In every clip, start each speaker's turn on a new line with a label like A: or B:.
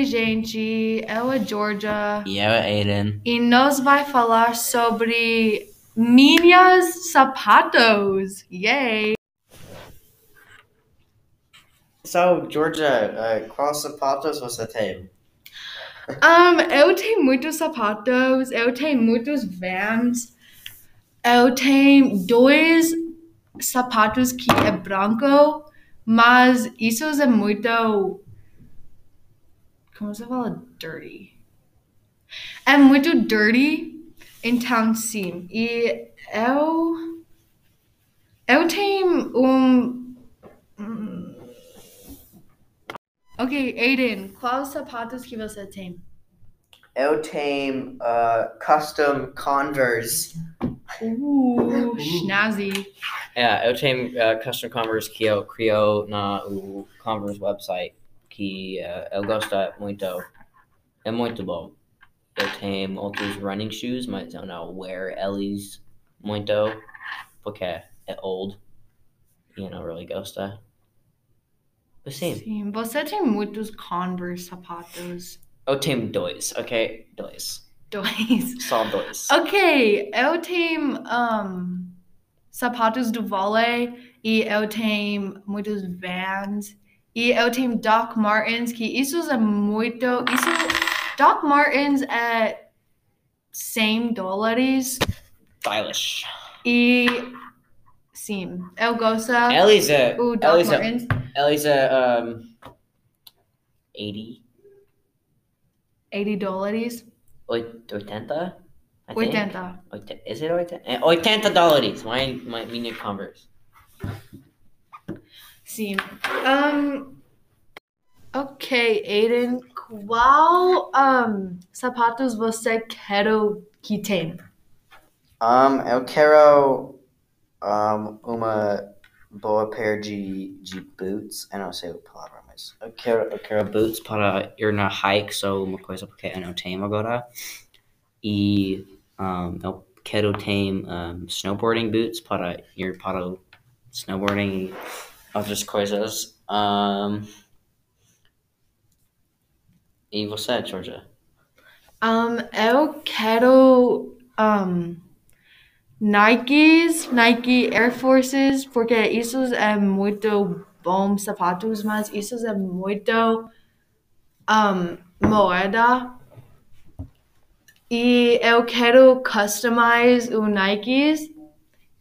A: a gente, eu a Georgia,
B: E eu, Aiden.
A: e nós vai falar sobre minhas sapatos. Yay!
B: So, Georgia, uh, qual sapatos você tem?
A: Um, eu tenho muitos sapatos, eu tenho muitos Vans, eu tenho dois sapatos que é branco, mas isso é muito. Como se fala? Dirty. É muito dirty, então sim. E eu. Eu tenho um. hum, Ok, Aiden, quais sapatos que você tem?
B: Eu tenho uh, custom Converse.
A: Uh, snazzy.
C: É, eu tenho uh, custom Converse que eu crio na o Converse website que uh, eu gosto muito. É muito bom. Eu tenho outros running shoes, mas eu não wear eles muito porque é old e eu não really gosto. Sim,
A: Sim, você tem muitos Converse sapatos.
C: eu tenho dois, ok? Dois.
A: Dois.
C: Só dois.
A: Ok, eu tenho um, sapatos do vôlei e eu tenho muitos Vans e eu tenho Doc Martens que isso é muito isso Doc Martens é 100 dólares
C: Stylish.
A: e sim, eu gosto
C: Eles é.
A: o Doc
C: Eles é.
A: Martens
C: Eles é. Um, 80?
A: 80 dólares
C: Oit- 80? I think.
A: 80
C: Oit- Is it 80? É 80 dólares. My, my, minha Converse.
A: Sim. Um, ok, Aiden, qual um, sapatos você quer que?
B: Um, eu quero um, uma boa pair de, de boots. Eu não sei a palavra, mas
C: Eu quero, eu quero boots para ir na hike, so uma coisa porque eu não tenho agora. E um, eu quero ter um, snowboarding boots para ir para snowboarding e outras coisas. Um, e você, Georgia?
A: Um, eu quero um, Nikes, Nike Air Forces, porque isso é muito bom sapatos, mas isso é muito um, moeda. E eu quero customize o Nikes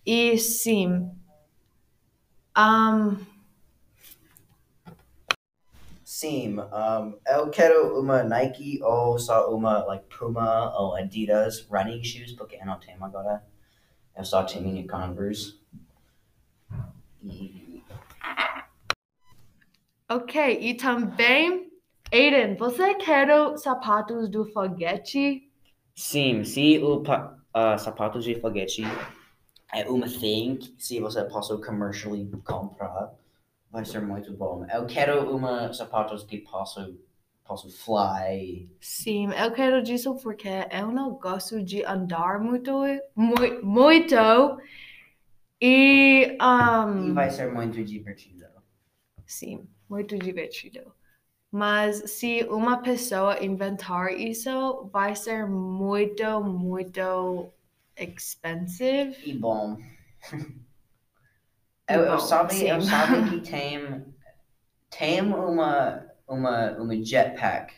A: e sim. Um,
B: Sim, um, eu quero uma Nike ou só uma like Puma ou Adidas running shoes, porque eu não tenho agora. Eu só tenho minha Converse. E
A: ok, e também, Aiden, você quer sapatos do foguete?
C: Sim, se o uh, sapatos de foguete é uma thing, se você possa commercially comprar, vai ser muito bom. Eu quero uma sapatos que posso, posso fly.
A: Sim, eu quero disso porque eu não gosto de andar muito, mui- muito. E,
B: E
A: um,
B: vai ser muito divertido.
A: sim, muito divertido. Mas se uma pessoa inventar isso, vai ser muito, muito expensive.
B: E bom.
A: E
B: Eu,
A: bom,
B: eu sabe, eu
A: sim.
B: sabe que tem, tem uma, uma, uma jetpack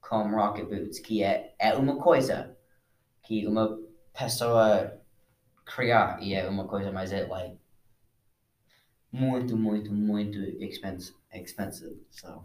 B: com rocket boots que é, é uma coisa que uma pessoa criar e é uma coisa, mas é like muito, muito, muito expensive. expensive so.